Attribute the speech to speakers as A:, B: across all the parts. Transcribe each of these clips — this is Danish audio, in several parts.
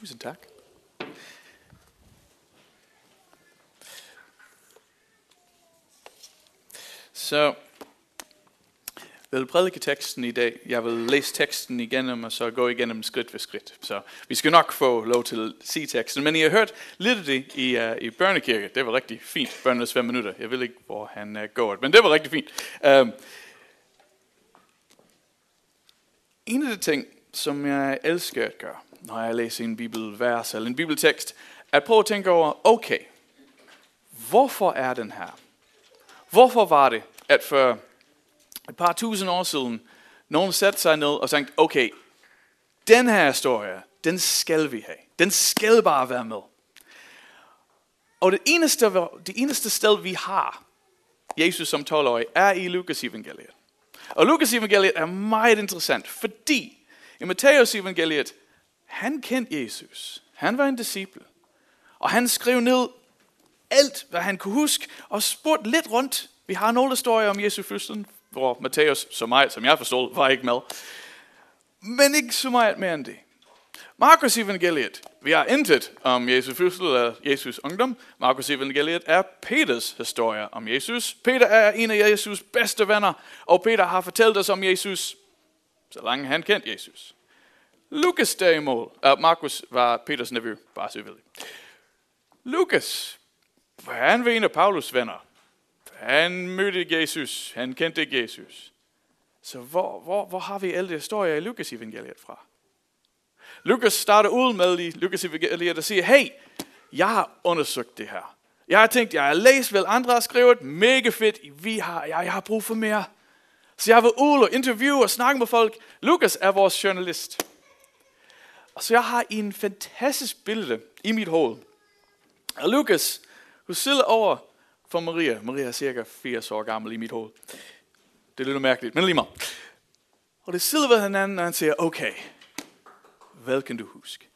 A: Tusind tak. Så jeg vil prædike teksten i dag. Jeg vil læse teksten igennem, og så gå igennem skridt ved skridt. Så vi skal nok få lov til at sige teksten. Men I har hørt lidt af det i, uh, i børnekirke. Det var rigtig fint. Børnenes fem minutter. Jeg ved ikke, hvor han uh, går. Men det var rigtig fint. Uh, en af de ting, som jeg elsker at gøre, når jeg læser en bibelvers eller en bibeltekst, at prøve at tænke over, okay, hvorfor er den her? Hvorfor var det, at for et par tusind år siden, nogen satte sig ned og tænkte, okay, den her historie, den skal vi have. Den skal bare være med. Og det eneste, det eneste sted, vi har Jesus som 12-årig, er i Lukas evangeliet. Og Lukas evangeliet er meget interessant, fordi i Matteus evangeliet, han kendte Jesus. Han var en disciple. Og han skrev ned alt, hvad han kunne huske, og spurgte lidt rundt. Vi har nogle historier om Jesu fødsel, hvor Matthæus, som, mig, som jeg forstod, var ikke med. Men ikke så meget mere end det. Markus evangeliet, vi har intet om Jesu fødsel eller Jesus ungdom. Markus evangeliet er Peters historie om Jesus. Peter er en af Jesus bedste venner, og Peter har fortalt os om Jesus, så længe han kendte Jesus. Lukas derimod, uh, Markus var Peters nevø, bare så. Lukas, han var en af Paulus venner. Han mødte Jesus, han kendte Jesus. Så hvor, hvor, hvor har vi alle de historier i Lukas evangeliet fra? Lukas starter ud med i Lukas evangeliet og siger, hey, jeg har undersøgt det her. Jeg har tænkt, jeg har læst, hvad andre har skrevet, mega fedt, vi har, jeg, jeg har brug for mere. Så jeg var ude og interviewe og snakke med folk. Lukas er vores journalist. Og så jeg har en fantastisk billede i mit hoved. Og Lukas, hun sidder over for Maria. Maria er cirka 80 år gammel i mit hoved. Det er lidt mærkeligt, men lige meget. Og det sidder ved hinanden, og han siger, okay, hvad kan du huske?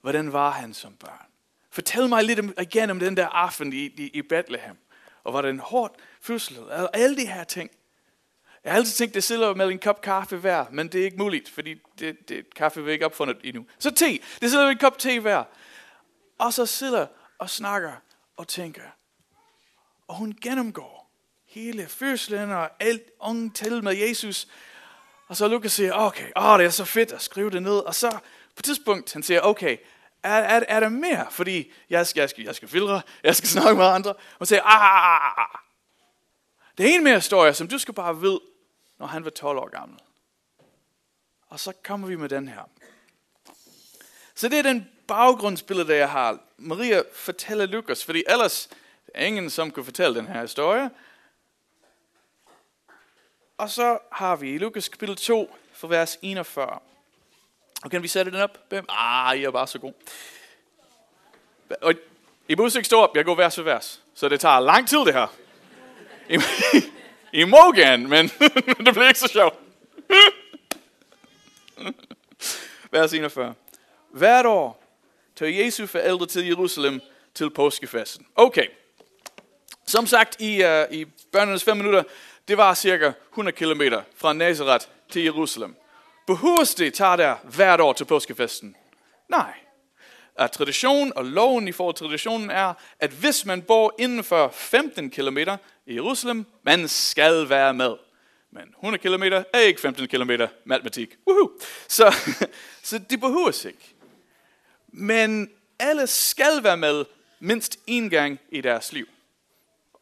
A: Hvordan var han som barn? Fortæl mig lidt om, igen om den der aften i, i, i Bethlehem. Og var det en hård fødsel? Og alle de her ting. Jeg har altid tænkt, det sidder med en kop kaffe hver, men det er ikke muligt, fordi det, det, kaffe vil ikke opfundet endnu. Så te, det sidder med en kop te hver. Og så sidder og snakker og tænker. Og hun gennemgår hele fødslen og alt unge til med Jesus. Og så Lukas siger, okay, åh, det er så fedt at skrive det ned. Og så på et tidspunkt, han siger, okay, er, er, er der mere? Fordi jeg skal, jeg skal, jeg skal filtre, jeg skal snakke med andre. Og siger, ah ah, ah, ah, ah, ah. Det er en mere historie, som du skal bare vide, når han var 12 år gammel. Og så kommer vi med den her. Så det er den baggrundsbillede, jeg har. Maria fortæller Lukas, fordi ellers er ingen, som kunne fortælle den her historie. Og så har vi Lukas kapitel 2, for vers 41. Og kan vi sætte den op? Ah, I er bare så god. Og I må ikke stå op, jeg går vers for vers. Så det tager lang tid det her. I, I må gerne, men det bliver ikke så sjovt. vers 41. Hvert år tager Jesu forældre til Jerusalem til påskefesten. Okay. Som sagt i, uh, i børnenes fem minutter, det var cirka 100 km fra Nazareth til Jerusalem. Behøves det tager der hvert år til påskefesten? Nej. At tradition og loven i forhold til traditionen er, at hvis man bor inden for 15 km i Jerusalem, man skal være med. Men 100 km er ikke 15 km matematik. Woohoo! Så, så det behøves ikke. Men alle skal være med mindst én gang i deres liv.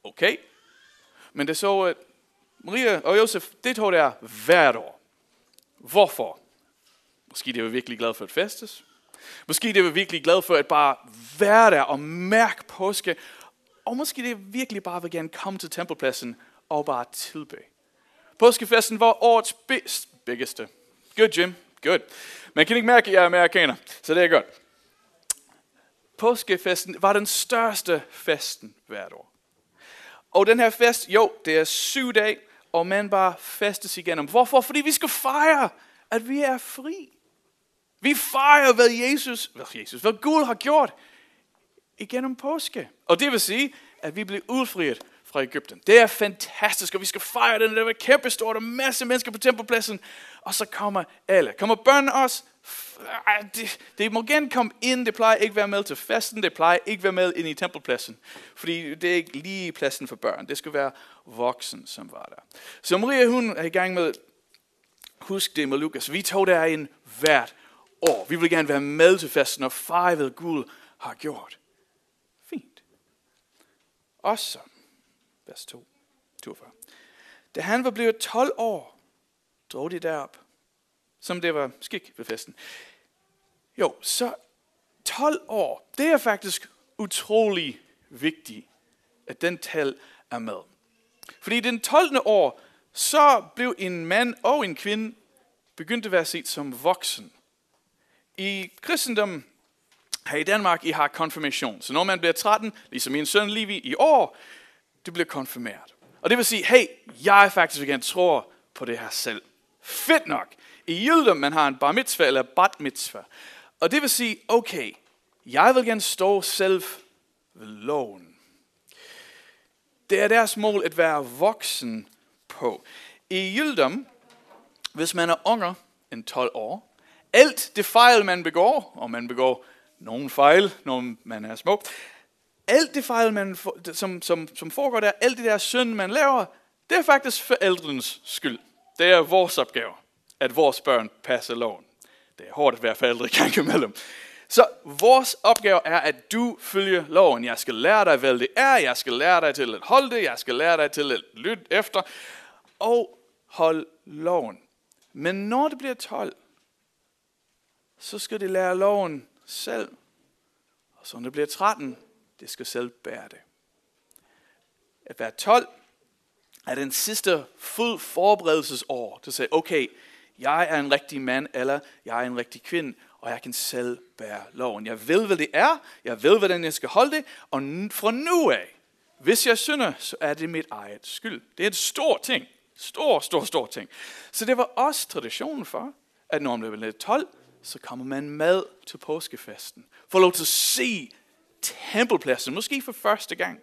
A: Okay. Men det så, at Maria og Josef, det tog der hvert år. Hvorfor? Måske det var virkelig glad for at festes. Måske det var virkelig glad for at bare være der og mærke påske. Og måske det virkelig bare vil gerne komme til tempelpladsen og bare tilbe. Påskefesten var årets bedst, biggeste. Good, Jim. Good. Man kan ikke mærke, at jeg er amerikaner, så det er godt. Påskefesten var den største festen hvert år. Og den her fest, jo, det er syv dage, og man bare festes igennem. Hvorfor? Fordi vi skal fejre, at vi er fri. Vi fejrer, hvad Jesus, hvad Jesus, hvad Gud har gjort igennem påske. Og det vil sige, at vi bliver udfriet fra Ægypten. Det er fantastisk, og vi skal fejre den. Det var kæmpestort, og masse mennesker på tempelpladsen. Og så kommer alle. Kommer børnene også? Det, det må gerne komme ind. Det plejer ikke være med til festen. Det plejer ikke være med ind i tempelpladsen. Fordi det er ikke lige pladsen for børn. Det skal være voksen, som var der. Så Maria, hun er i gang med, husk det med Lukas. Vi tog der en hvert år. Vi vil gerne være med til festen og fejre, hvad Gud har gjort. Også, så, vers 2, 42. Da han var blevet 12 år, drog de derop, som det var skik ved festen. Jo, så 12 år, det er faktisk utrolig vigtigt, at den tal er med. Fordi den 12. år, så blev en mand og en kvinde begyndt at være set som voksen. I kristendommen her i Danmark, I har konfirmation. Så når man bliver 13, ligesom min søn Livi i år, du bliver konfirmeret. Og det vil sige, hey, jeg faktisk igen tror på det her selv. Fedt nok. I jødedom, man har en bar mitzvah eller bat mitzvah. Og det vil sige, okay, jeg vil gerne stå selv ved loven. Det er deres mål at være voksen på. I jødedom, hvis man er yngre end 12 år, alt det fejl, man begår, og man begår nogle fejl, når man er små, alt det fejl, man, som, som, som foregår der, alt det der synd, man laver, det er faktisk forældrenes skyld. Det er vores opgave, at vores børn passer loven. Det er hårdt at være forældre i gang imellem. Så vores opgave er, at du følger loven. Jeg skal lære dig, hvad det er. Jeg skal lære dig til at holde det. Jeg skal lære dig til at lytte efter. Og hold loven. Men når det bliver 12, så skal de lære loven selv. Og så når det bliver 13, det skal selv bære det. At være 12 er den sidste fuld forberedelsesår til at sige, okay, jeg er en rigtig mand, eller jeg er en rigtig kvinde, og jeg kan selv bære loven. Jeg ved, hvad det er, jeg ved, hvordan jeg skal holde det, og fra nu af, hvis jeg synder, så er det mit eget skyld. Det er en stor ting. Stor, stor, stor ting. Så det var også traditionen for, at når man blev 12, så kommer man med til påskefesten. Får lov til at se tempelpladsen, måske for første gang.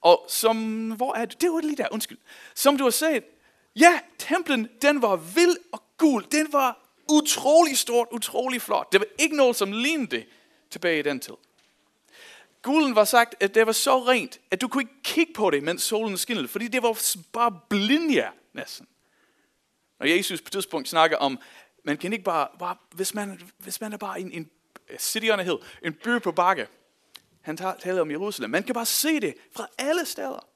A: Og som, hvor er det? Det var lige der, undskyld. Som du har set, ja, templen, den var vild og gul. Den var utrolig stort, utrolig flot. Det var ikke noget, som lignede det tilbage i den tid. Gulen var sagt, at det var så rent, at du kunne ikke kigge på det, mens solen skinnede, fordi det var bare blindjer næsten. Når Jesus på et tidspunkt snakker om, man kan ikke bare, bare hvis, man, hvis man er bare en, en a hill, en by på bakke. Han taler om Jerusalem. Man kan bare se det fra alle steder.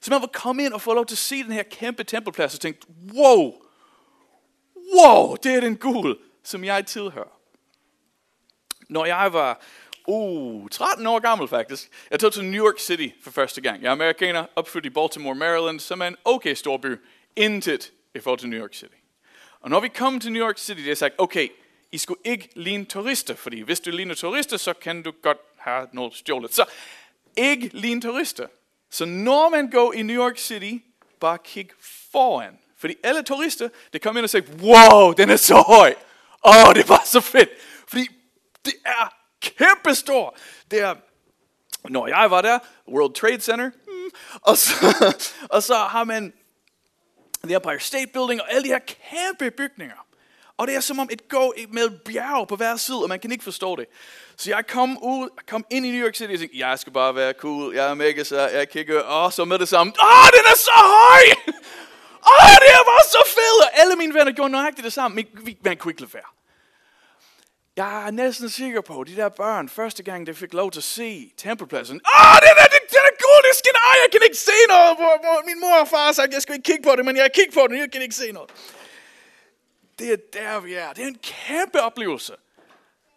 A: Så man vil komme ind og få lov til at se den her kæmpe tempelplads og tænke, wow, wow, det er den gul, som jeg tilhører. Når jeg var uh, 13 år gammel faktisk, jeg tog til New York City for første gang. Jeg er amerikaner, opfødt i Baltimore, Maryland, som er en okay stor by, intet i forhold til New York City. Og når vi kom til New York City, det er sagt, okay, i skulle ikke ligne turister, fordi hvis du ligner turister, så kan du godt have noget stjålet. Så ikke ligne turister. Så når man går i New York City, bare kig foran. Fordi alle turister, det kommer ind og siger, wow, den er så høj. Åh, oh, det var så fedt. Fordi det er kæmpestor. Det er, når jeg var der, World Trade Center, mm, og, så, og så har man The Empire State Building og alle de her kæmpe bygninger. Og det er som om et gå med bjerg på hver side, og man kan ikke forstå det. Så jeg kom ud, kom ind i New York City og tænkte, jeg skal bare være cool, jeg er mega så jeg kigger, og så med det samme, åh, den er så høj! Åh, det er bare så fedt! Og alle mine venner gjorde nøjagtigt det samme, men man kunne ikke lade være. Jeg er næsten sikker på, at de der børn, første gang de fik lov til at se tempelpladsen, åh, den er, den, den er cool, det skal, ej, jeg kan ikke se noget, hvor, hvor min mor og far sagde, jeg skal ikke kigge på det, men jeg kigger på det, jeg kan ikke se noget. Det er der, vi er. Det er en kæmpe oplevelse.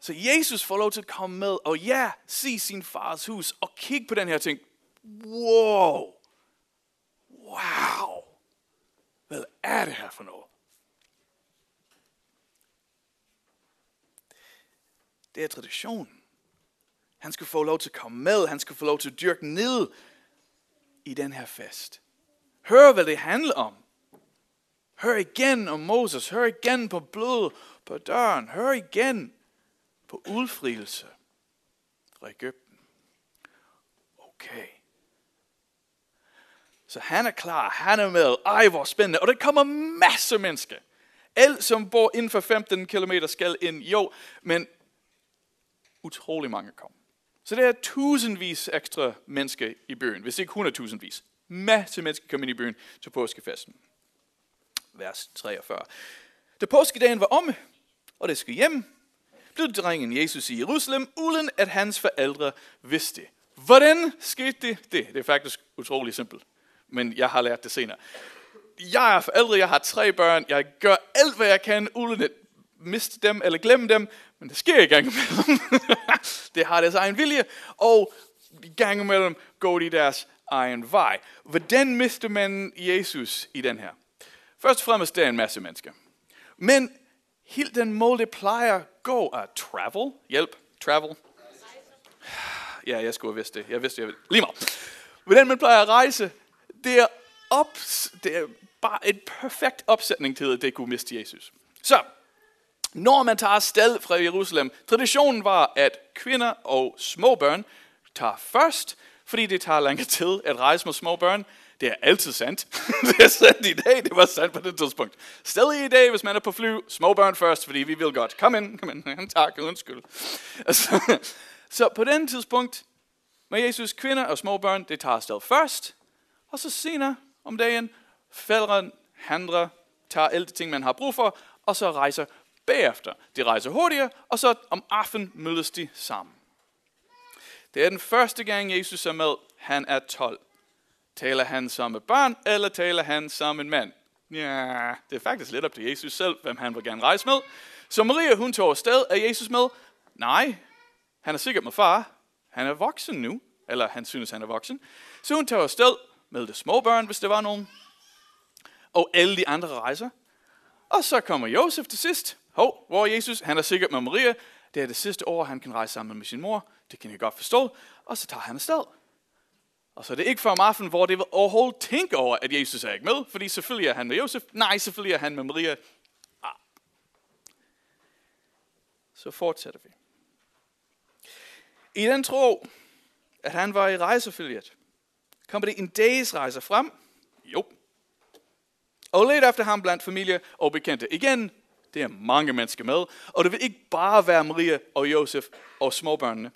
A: Så Jesus får lov til at komme med, og ja, se sin fars hus, og kigge på den her ting. Wow! Wow! Hvad er det her for noget? Det er tradition. Han skal få lov til at komme med. Han skal få lov til at dyrke ned i den her fest. Hør, hvad det handler om. Hør igen om Moses. Hør igen på blod på døren. Hør igen på udfrielse fra Ægypten. Okay. Så han er klar, han er med. Ej, hvor spændende. Og der kommer masser af mennesker. Alt, som bor inden for 15 km, skal ind. Jo, men utrolig mange kom. Så der er tusindvis ekstra mennesker i byen, hvis ikke 100 tusindvis. Masse mennesker kom ind i byen til påskefesten. Vers 43. Da påskedagen var om, og det skulle hjem, blev drengen Jesus i Jerusalem, uden at hans forældre vidste. Hvordan skete det? Det, det er faktisk utrolig simpelt, men jeg har lært det senere. Jeg er forældre, jeg har tre børn, jeg gør alt, hvad jeg kan, uden at miste dem eller glemme dem, men det sker i gang imellem. det har deres egen vilje, og i gang imellem går de deres egen vej. Hvordan mister man Jesus i den her? Først og fremmest, det er en masse mennesker. Men helt den måde, det plejer at gå, at travel. Hjælp, travel. Ja, jeg skulle have vidst det. Jeg vidste, jeg vidste. Lige meget. Hvordan man plejer at rejse, det er, op, det er bare et perfekt opsætning til, at det kunne miste Jesus. Så, når man tager afsted fra Jerusalem, traditionen var, at kvinder og småbørn tager først, fordi det tager længere tid at rejse med småbørn. Det er altid sandt. det er sandt i dag, det var sandt på det tidspunkt. Stadig i dag, hvis man er på fly, småbørn først, fordi vi vil godt. Kom ind, kom ind. tak, undskyld. Altså, så på den tidspunkt, med Jesus kvinder og småbørn, det tager afsted først, og så senere om dagen, fædre, handler, tager alle de ting, man har brug for, og så rejser bagefter. De rejser hurtigere, og så om aftenen mødes de sammen. Det er den første gang, Jesus er med. Han er 12. Taler han som et barn, eller taler han som en mand? Ja, det er faktisk lidt op til Jesus selv, hvem han vil gerne rejse med. Så Maria, hun tog afsted. Er Jesus med? Nej, han er sikkert med far. Han er voksen nu, eller han synes, han er voksen. Så hun tager afsted med de små børn, hvis det var nogen. Og alle de andre rejser. Og så kommer Josef til sidst. Hov, hvor er Jesus? Han er sikkert med Maria. Det er det sidste år, han kan rejse sammen med sin mor. Det kan jeg godt forstå. Og så tager han afsted. Og så er det ikke før om aftenen, hvor det vil overhovedet tænke over, at Jesus er ikke med. Fordi selvfølgelig er han med Josef. Nej, selvfølgelig er han med Maria. Ah. Så fortsætter vi. I den tro, at han var i rejsefiliet, kommer det en dags rejse frem. Jo. Og lidt efter ham blandt familie og bekendte. Igen, det er mange mennesker med. Og det vil ikke bare være Maria og Josef og småbørnene.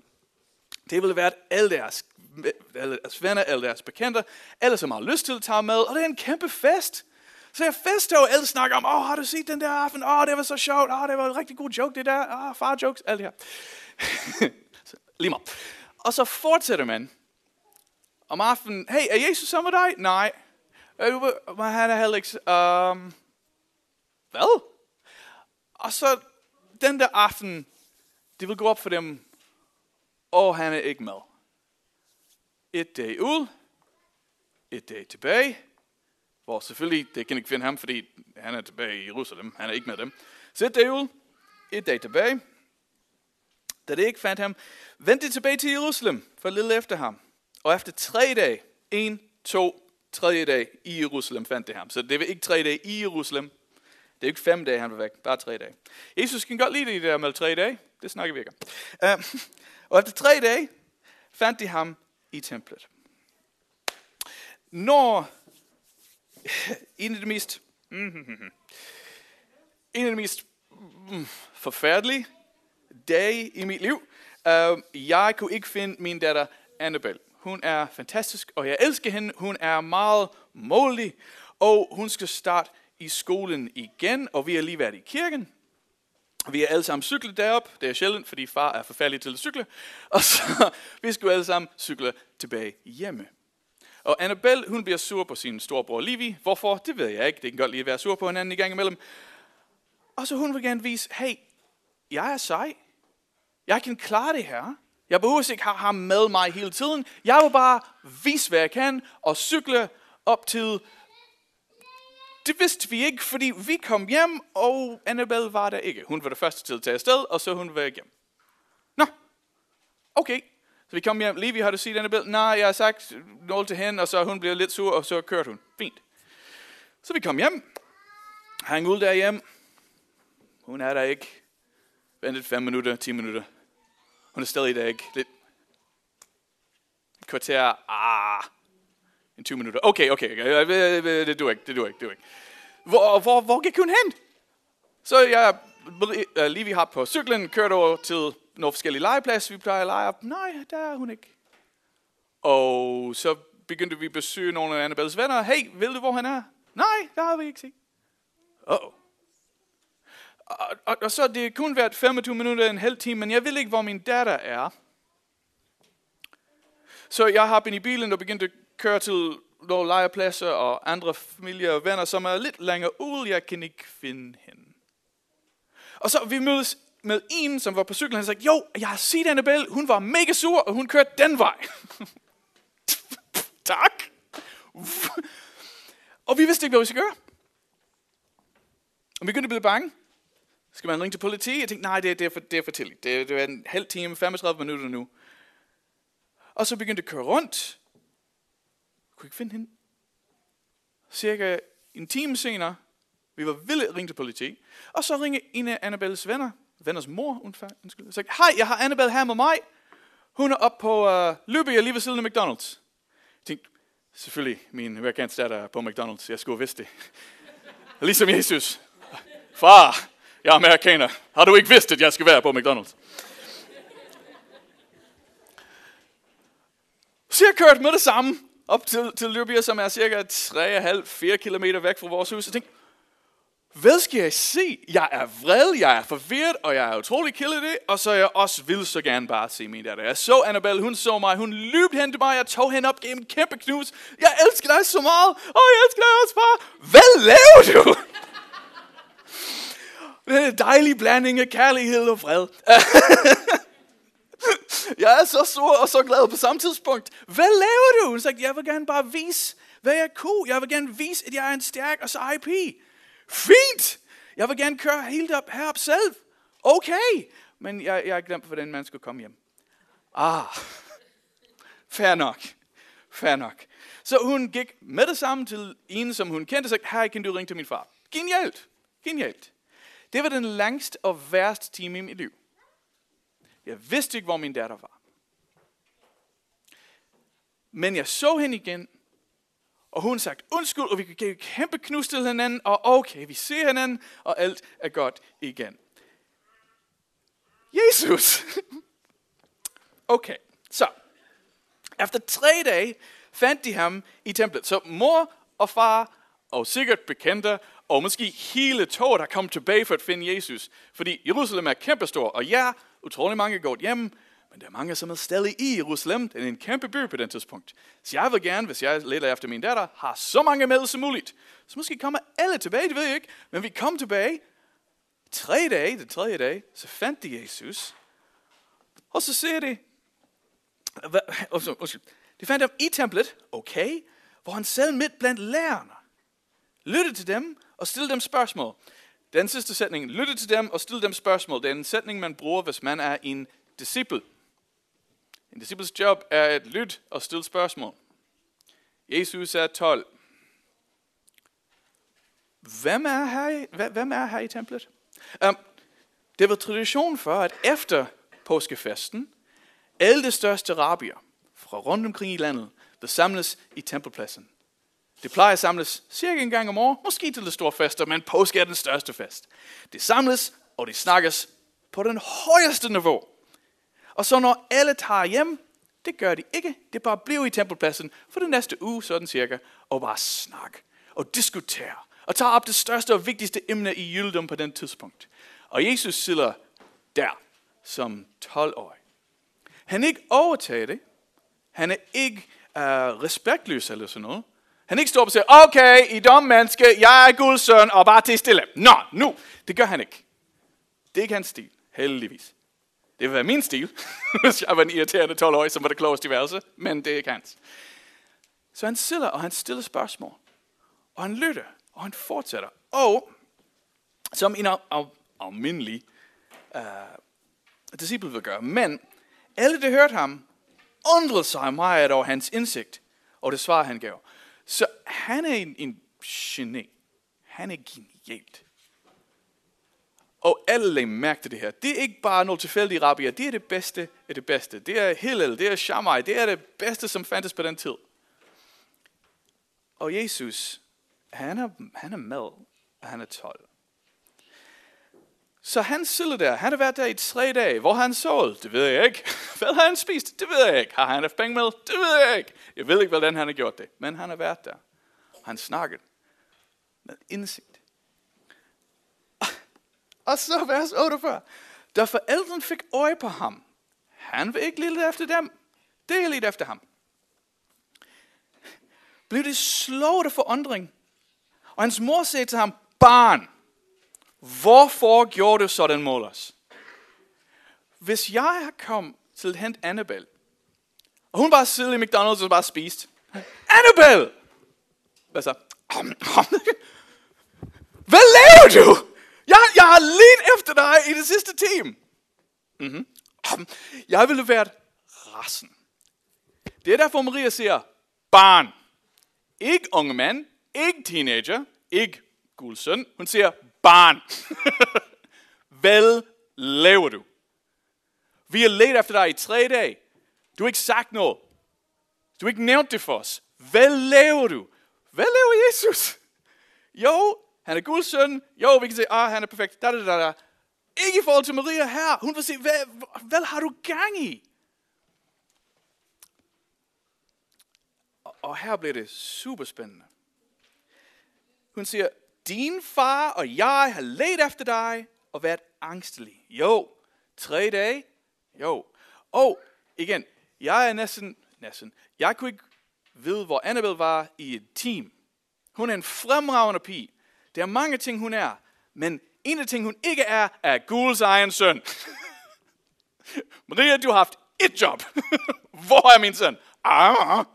A: Det vil være alle deres, alle deres venner, alle deres bekendte, alle som har lyst til at tage med. Og det er en kæmpe fest. Så jeg fester, og alle snakker om, åh, oh, har du set den der aften? Åh, oh, det var så sjovt. Åh, oh, det var en rigtig god joke, det der. Åh, oh, far jokes, alt det her. Lige meget. Og så fortsætter man om aftenen. Hey, er Jesus sammen med dig? Nej. Øh, Men han er heller ikke... Um, hvad? Og så den der aften, det vil gå op for dem, og han er ikke med. Et dag ud, et dag tilbage, hvor selvfølgelig, det kan ikke finde ham, fordi han er tilbage i Jerusalem, han er ikke med dem. Så et dag ud, et dag tilbage, da det ikke fandt ham, vendte tilbage til Jerusalem for lidt efter ham. Og efter tre dage, en, to, tredje dag i Jerusalem fandt det ham. Så det var ikke tre dage i Jerusalem. Det er ikke fem dage, han var væk. Bare tre dage. Jesus kan godt lide det der med tre dage. Det snakker vi ikke om. Uh, og efter tre dage fandt de ham i templet. Når en af de mest, mm, en af de mest mm, forfærdelige dage i mit liv. Uh, jeg kunne ikke finde min datter Annabelle. Hun er fantastisk, og jeg elsker hende. Hun er meget målig, og hun skal starte i skolen igen, og vi har lige været i kirken. Vi er alle sammen cyklet derop. Det er sjældent, fordi far er forfærdelig til at cykle. Og så vi skulle alle sammen cykle tilbage hjemme. Og Annabelle, hun bliver sur på sin storebror Livi. Hvorfor? Det ved jeg ikke. Det kan godt lige at være sur på hinanden i gang imellem. Og så hun vil gerne vise, hey, jeg er sej. Jeg kan klare det her. Jeg behøver ikke have ham med mig hele tiden. Jeg vil bare vise, hvad jeg kan, og cykle op til... Det vidste vi ikke, fordi vi kom hjem, og Annabelle var der ikke. Hun var det første til at tage afsted, og så hun var hjem. Nå, okay. Så vi kom hjem. Levi, har du set Annabelle? Nej, jeg har sagt noget til hende, og så hun blev lidt sur, og så kørte hun. Fint. Så vi kom hjem. Hang ud derhjemme. Hun er der ikke. Ventet 5 minutter, 10 minutter. Hun er stadig der ikke. Lidt kvarter. Ah. En 20 minutter. Okay, okay, okay. Det du ikke, det du ikke, det du ikke. Hvor, hvor, hvor gik hun hen? Så jeg lige vi har på cyklen, kørt over til nogle forskellige legepladser, vi plejer at lege op. Nej, der er hun ikke. Og så begyndte vi at besøge nogle af Annabelles venner. Hey, ved du, hvor han er? Nej, der har vi ikke set. Oh. Og, og, og så det kun været 25 minutter, en halv time, men jeg ved ikke, hvor min datter er. Så jeg har i bilen og begyndte at kører til nogle legepladser og andre familier og venner, som er lidt længere ude. Jeg kan ikke finde hende. Og så vi mødes med en, som var på cyklen, han sagde, jo, jeg har set Annabelle, hun var mega sur, og hun kørte den vej. tak. og vi vidste ikke, hvad vi skulle gøre. Og vi begyndte at blive bange. Skal man ringe til politi? Jeg tænkte, nej, det er, det er, for, det er for tidligt. Det, det er en halv time, 35 minutter nu. Og så begyndte at køre rundt. Jeg kunne ikke finde hende. Cirka en time senere, vi var vildt ringe til politi. Og så ringe en af Annabelles venner, venners mor, undskyld, og sagde, hej, jeg har Annabelle her med mig. Hun er oppe på øh, uh, Løbe, lige ved siden af McDonald's. Jeg tænkte, selvfølgelig, min amerikanske er på McDonald's. Jeg skulle have vidst det. ligesom Jesus. Far, jeg er amerikaner. Har du ikke vidst, at jeg skal være på McDonald's? Så jeg kørte med det samme op til, til Løbia, som er cirka 3,5-4 km væk fra vores hus. og tænkte, hvad skal jeg se? Jeg er vred, jeg er forvirret, og jeg er utrolig ked af det, og så jeg også vil så gerne bare se min datter. Jeg så Annabelle, hun så mig, hun løb hen til mig, jeg tog hende op gav en kæmpe knus. Jeg elsker dig så meget, og jeg elsker dig også, far. Hvad laver du? Den dejlige blanding af kærlighed og fred. jeg er så sur og så glad på samme tidspunkt. Hvad laver du? Hun sagde, jeg vil gerne bare vise, hvad jeg kunne. Jeg vil gerne vise, at jeg er en stærk og så IP. Fint! Jeg vil gerne køre helt op herop selv. Okay. Men jeg, jeg har glemt, hvordan man skulle komme hjem. Ah, fair nok. Fair nok. Så hun gik med det samme til en, som hun kendte, og sagde, her kan du ringe til min far? Genialt. Genialt. Det var den længste og værste time i mit liv. Jeg vidste ikke, hvor min datter var. Men jeg så hende igen, og hun sagde undskyld, og vi kan give kæmpe knus til hinanden, og okay, vi ser hinanden, og alt er godt igen. Jesus! okay, så. Efter tre dage fandt de ham i templet. Så mor og far, og sikkert bekendte, og måske hele toget har kommet tilbage for at finde Jesus. Fordi Jerusalem er kæmpestor, og ja, utrolig mange er gået hjem, men der er mange, som er stadig i Jerusalem. Det er en kæmpe by på den tidspunkt. Så jeg vil gerne, hvis jeg leder efter min datter, har så mange med som muligt. Så måske kommer alle tilbage, det ved jeg ikke. Men vi kom tilbage. Tre dage, den tredje dag, så fandt de Jesus. Og så ser de, de fandt ham i templet, okay, hvor han selv midt blandt lærerne. Lyttede til dem og stillede dem spørgsmål. Den sidste sætning, lytte til dem og stille dem spørgsmål. Det er en sætning, man bruger, hvis man er en disciple. En disciples job er at lytte og stille spørgsmål. Jesus er 12. Hvem er her i, hvem er her i templet? Um, det var tradition for, at efter påskefesten, alle de største rabier fra rundt omkring i landet, der samles i tempelpladsen. Det plejer at samles cirka en gang om året, måske til de store fester, men påske er den største fest. Det samles, og det snakkes på den højeste niveau. Og så når alle tager hjem, det gør de ikke. Det bare bliver i tempelpladsen for den næste uge, sådan cirka, og bare snak og diskutere og tage op det største og vigtigste emne i jødedom på den tidspunkt. Og Jesus sidder der som 12-årig. Han er ikke overtaget det. Han er ikke uh, respektløs eller sådan noget. Han ikke står op og siger, okay, I dom menneske, jeg er Guds søn, og bare til stille. Nå, nu. Det gør han ikke. Det er ikke hans stil, heldigvis. Det vil være min stil, hvis jeg var en irriterende 12-årig, som var det klogeste i værelse, men det er ikke hans. Så han sidder, og han stiller spørgsmål. Og han lytter, og han fortsætter. Og som en almindelig uh, disciple vil gøre. Men alle, der hørte ham, undrede sig meget over hans indsigt, og det svar, han gav. Så han er en, en geni. Han er genialt. Og alle lagde mærke til det her. Det er ikke bare nogle tilfældige rabbier. Det er det bedste af det bedste. Det er Hillel, det er Shammai, det er det bedste, som fandtes på den tid. Og Jesus, han er, han er med, og han er 12. Så han sidder der. Han har været der i tre dage. Hvor har han sovet? Det ved jeg ikke. Hvad har han spist? Det ved jeg ikke. Har han haft penge med? Det ved jeg ikke. Jeg ved ikke, hvordan han har gjort det. Men han har været der. Han snakket med indsigt. Og så vers 48. Da forældrene fik øje på ham, han vil ikke lide efter dem. Det er lidt efter ham. Blev det slået af forundring. Og hans mor sagde til ham, barn, hvorfor gjorde du sådan mod os? Hvis jeg har kommet til at hente Annabelle, og hun bare sidder i McDonald's og bare spist. Annabelle! Hvad så? Hvad laver du? Jeg, jeg har let efter dig i det sidste time. Mm-hmm. Jeg ville være rassen. Det er derfor Maria siger, barn. Ikke unge mand, ikke teenager, ikke gul søn. Hun siger, barn. Hvad laver du? Vi har let efter dig i tre dage. Du har ikke sagt noget. Du har ikke nævnt det for os. Hvad laver du? Hvad laver Jesus? Jo, han er Guds søn. Jo, vi kan se, ah, han er perfekt. Da, da, da, da. Ikke i forhold til Maria her. Hun vil se, hvad, hvad har du gang i? Og her bliver det super spændende. Hun siger, din far og jeg har let efter dig og været angstelig. Jo, tre dage. Jo. Og igen, jeg er næsten, næsten, jeg kunne ikke vide, hvor Annabelle var i et team. Hun er en fremragende pige. Der er mange ting, hun er. Men en af ting, hun ikke er, er Guls egen søn. Maria, du har haft et job. hvor er min søn? Ah, ah,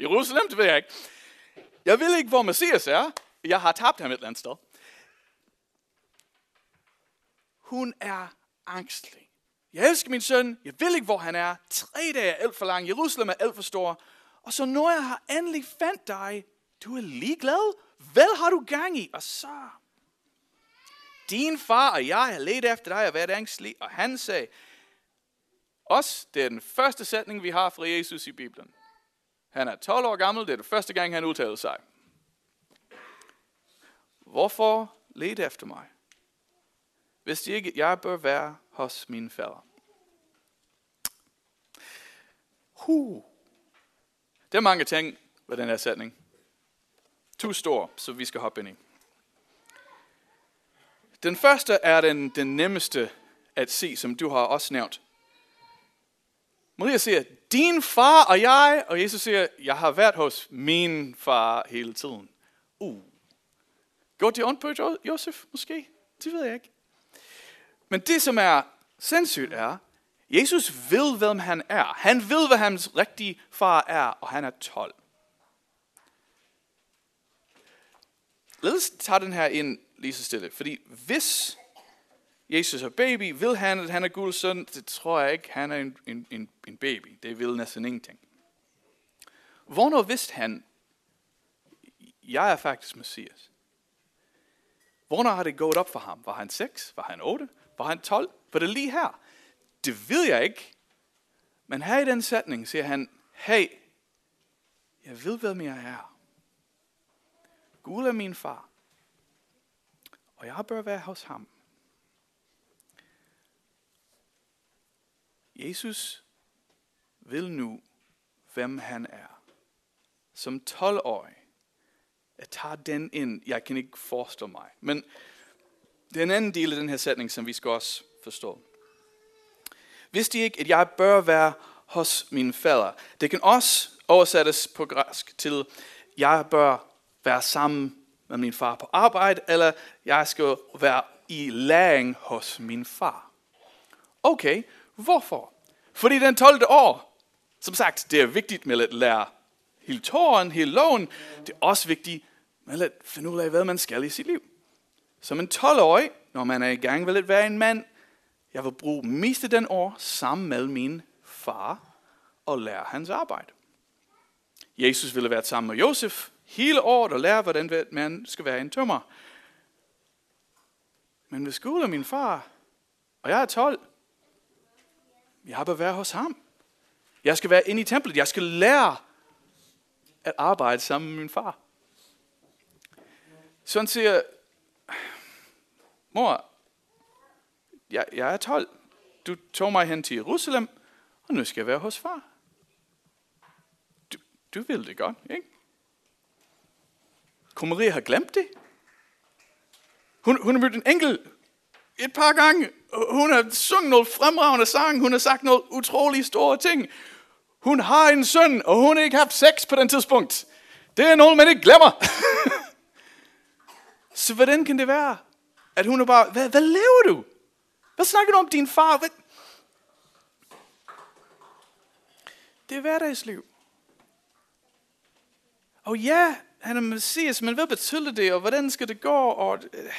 A: Jerusalem, det ved jeg ikke. Jeg ved ikke, hvor Messias er. Jeg har tabt ham et eller andet sted. Hun er angstlig. Jeg elsker min søn. Jeg ved ikke, hvor han er. Tre dage er alt for lang. Jerusalem er alt for stor. Og så når jeg har endelig fandt dig, du er ligeglad. Hvad har du gang i? Og så... Din far og jeg har let efter dig og været ængstelig. Og han sagde, os, det er den første sætning, vi har fra Jesus i Bibelen. Han er 12 år gammel, det er den første gang, han udtalte sig. Hvorfor lede efter mig? Hvis de ikke, jeg bør være hos min fædre? Huh. Der er mange ting ved den her sætning. To store, så vi skal hoppe ind i. Den første er den, den nemmeste at se, som du har også nævnt. Maria siger, din far og jeg, og Jesus siger, jeg har været hos min far hele tiden. Uh. Gjorde de ondt på Josef måske? Det ved jeg ikke. Men det, som er sindssygt, er, Jesus ved, hvem han er. Han ved, hvad hans rigtige far er, og han er 12. Lad os tage den her ind lige så stille. Fordi hvis Jesus er baby, vil han, at han er Guds søn? Det tror jeg ikke. Han er en, en, en, en baby. Det vil næsten ingenting. Hvornår vidste han, jeg er faktisk Messias? Hvornår har det gået op for ham? Var han 6? Var han 8? Var han 12? Var det lige her? Det ved jeg ikke. Men her i den sætning siger han, hey, jeg ved, hvem jeg er. Gud er min far. Og jeg bør være hos ham. Jesus vil nu, hvem han er. Som 12-årig. Jeg tager den ind. Jeg kan ikke forstå mig. Men den anden del af den her sætning, som vi skal også forstå. Vidste I ikke, at jeg bør være hos min fader? Det kan også oversættes på græsk til, jeg bør være sammen med min far på arbejde, eller jeg skal være i læring hos min far. Okay, hvorfor? Fordi den 12. år, som sagt, det er vigtigt med at lære hele tåren, hele loven. Det er også vigtigt med at finde ud af, hvad man skal i sit liv. Som en 12-årig, når man er i gang vil at være en mand, jeg vil bruge mest af den år sammen med min far og lære hans arbejde. Jesus ville være sammen med Josef hele året og lære, hvordan man skal være en tømmer. Men hvis Gud er min far, og jeg er 12, jeg bør være hos ham. Jeg skal være inde i templet. Jeg skal lære at arbejde sammen med min far. Så han siger, mor, jeg, jeg er 12. Du tog mig hen til Jerusalem, og nu skal jeg være hos far. Du, du vil det godt, ikke? Kunne Maria have glemt det? Hun, hun har mødt en engel et par gange. Hun har sunget nogle fremragende sang. Hun har sagt noget utrolig store ting. Hun har en søn, og hun har ikke haft sex på den tidspunkt. Det er noget, man ikke glemmer. Så hvordan kan det være, at hun er bare, hvad, hvad laver du? Hvad snakker du om din far? Hvad? Det er hverdagsliv. Og ja, han er messias, men hvad betyder det, og hvordan skal det gå? Og øh,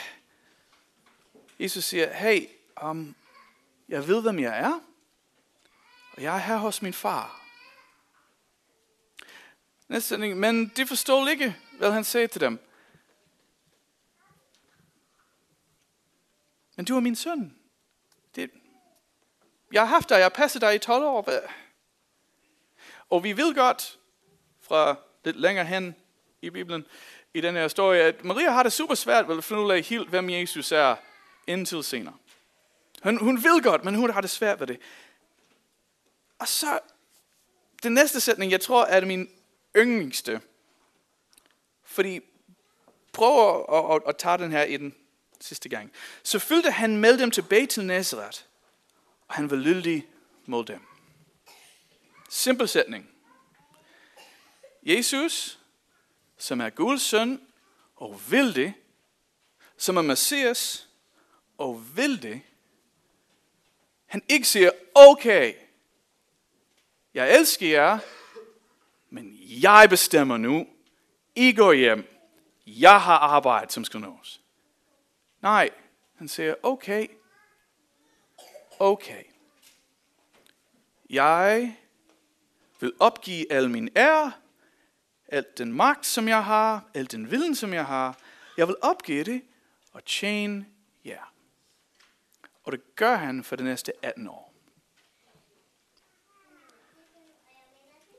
A: Jesus siger, hey, um, jeg ved, hvem jeg er, og jeg er her hos min far. Næste sætning, men de forstod ikke, hvad han sagde til dem. Men du er min søn. Det, jeg har haft dig, jeg har passet dig i 12 år. Og vi ved godt fra lidt længere hen i Bibelen, i den her historie, at Maria har det super svært ved at finde ud af helt, hvem Jesus er, indtil senere. Hun, hun vil godt, men hun har det svært ved det. Og så, den næste sætning, jeg tror, er det min yndlingste. Fordi, prøv at, at, at tage den her i den sidste gang. Så fyldte han med dem tilbage til Nazareth, og han var lydig mod dem. Simpel sætning. Jesus, som er Guds søn, og vil det, som er Messias, og vil det, han ikke siger, okay, jeg elsker jer, men jeg bestemmer nu, I går hjem, jeg har arbejde, som skal nås. Nej, han siger, okay, okay. Jeg vil opgive al min ære, alt den magt, som jeg har, al den viden, som jeg har. Jeg vil opgive det og tjene jer. Og det gør han for de næste 18 år.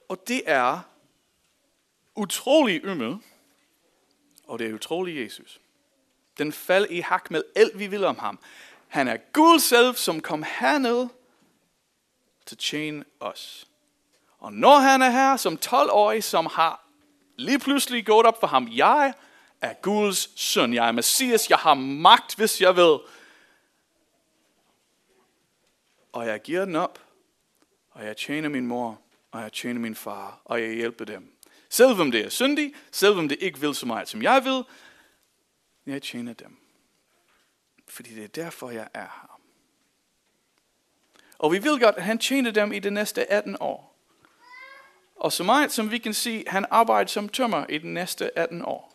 A: Og det er utrolig ymmel, og det er utrolig Jesus. Den fald i hak med alt, vi vil om ham. Han er Gud selv, som kom herned til at tjene os. Og når han er her som 12-årig, som har lige pludselig gået op for ham, jeg er Guds søn, jeg er Messias, jeg har magt, hvis jeg vil. Og jeg giver den op, og jeg tjener min mor, og jeg tjener min far, og jeg hjælper dem. Selvom det er syndigt, selvom det ikke vil så meget, som jeg vil, jeg tjener dem. Fordi det er derfor, jeg er her. Og vi vil godt, at han tjener dem i de næste 18 år. Og så meget som vi kan se, han arbejder som tømmer i de næste 18 år.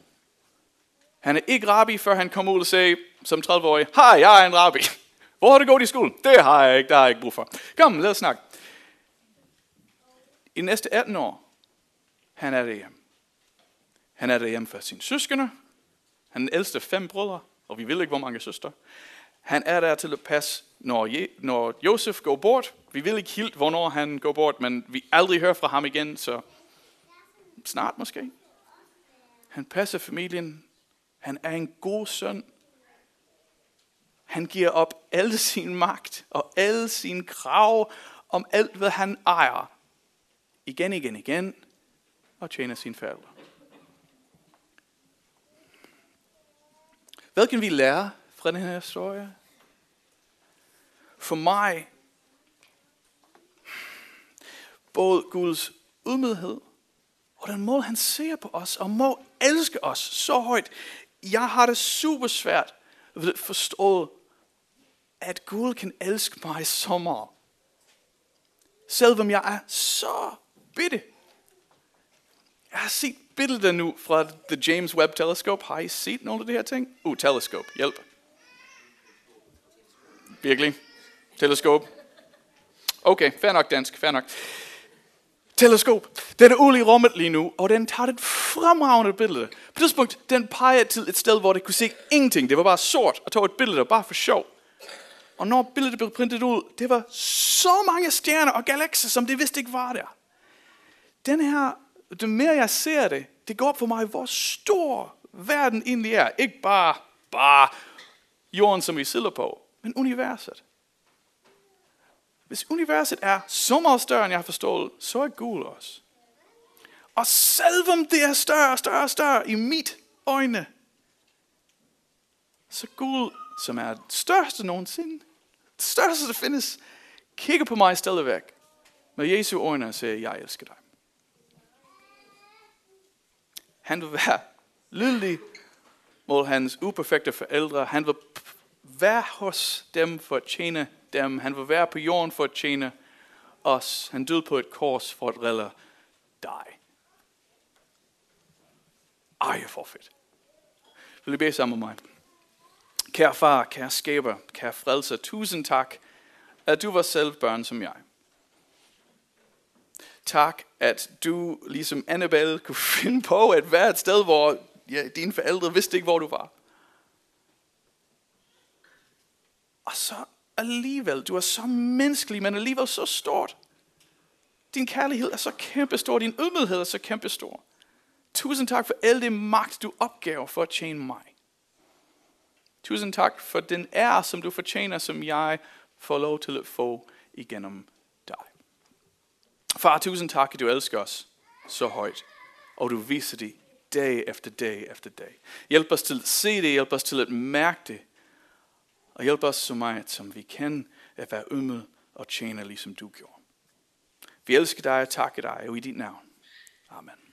A: Han er ikke rabbi, før han kommer ud og siger, som 30-årig, hej, jeg er en rabbi. Hvor har du gået i skole? Det har jeg ikke, der har jeg ikke brug for. Kom, lad os snakke. I de næste 18 år, han er derhjemme. Han er derhjemme for sine søskende, han er den ældste fem brødre, og vi ved ikke, hvor mange søstre. Han er der til at passe, når, Je, når Josef går bort. Vi ved ikke helt, hvornår han går bort, men vi aldrig hører fra ham igen, så snart måske. Han passer familien. Han er en god søn. Han giver op al sin magt og al sin krav om alt, hvad han ejer. Igen, igen, igen. Og tjener sin forældre. Hvad kan vi lære fra den her historie? For mig, både Guds ydmyghed og den måde, han ser på os, og må elske os så højt. Jeg har det super svært ved at forstå, at Gud kan elske mig så meget. Selvom jeg er så bitte. Jeg har set billeder nu fra The James Webb Telescope. Har I set nogle af de her ting? Uh, teleskop. Hjælp. Virkelig? Teleskop. Okay, fair nok dansk, fair nok. Teleskop. Den er ude i rummet lige nu, og den tager et fremragende billede. På det tidspunkt, den peger til et sted, hvor det kunne se ingenting. Det var bare sort, og tog et billede, der bare for sjov. Og når billedet blev printet ud, det var så mange stjerner og galakser, som det vidste ikke var der. Den her, det mere jeg ser det, det går op for mig, hvor stor verden egentlig er. Ikke bare, bare jorden, som vi sidder på, men universet. Hvis universet er så meget større, end jeg har forstået, så er Gud også. Og selvom det er større, større, større i mit øjne, så Gud, som er det største nogensinde, det største, der findes, kigger på mig stadigvæk med Jesu øjne og siger, jeg elsker dig. Han vil være lydelig mod hans uperfekte forældre. Han vil være hos dem for at tjene dem. Han vil være på jorden for at tjene os. Han døde på et kors for at redde dig. Ej, for fedt. Vil I bede sammen med mig? Kære far, kære skaber, kære frelser, tusind tak, at du var selv børn som jeg. Tak, at du ligesom Annabelle kunne finde på at være et sted, hvor ja, dine forældre vidste ikke, hvor du var. Og så alligevel, du er så menneskelig, men alligevel så stort. Din kærlighed er så kæmpestor, din ydmyghed er så kæmpestor. Tusind tak for al det magt, du opgav for at tjene mig. Tusind tak for den ære, som du fortjener, som jeg får lov til at få igennem. Far, tusind tak, at du elsker os så højt, og du viser det dag efter dag efter dag. Hjælp os til at se det, hjælp os til at mærke det, og hjælp os så meget, som vi kan, at være ydmyg og tjene, ligesom du gjorde. Vi elsker dig og takker dig, og i dit navn. Amen.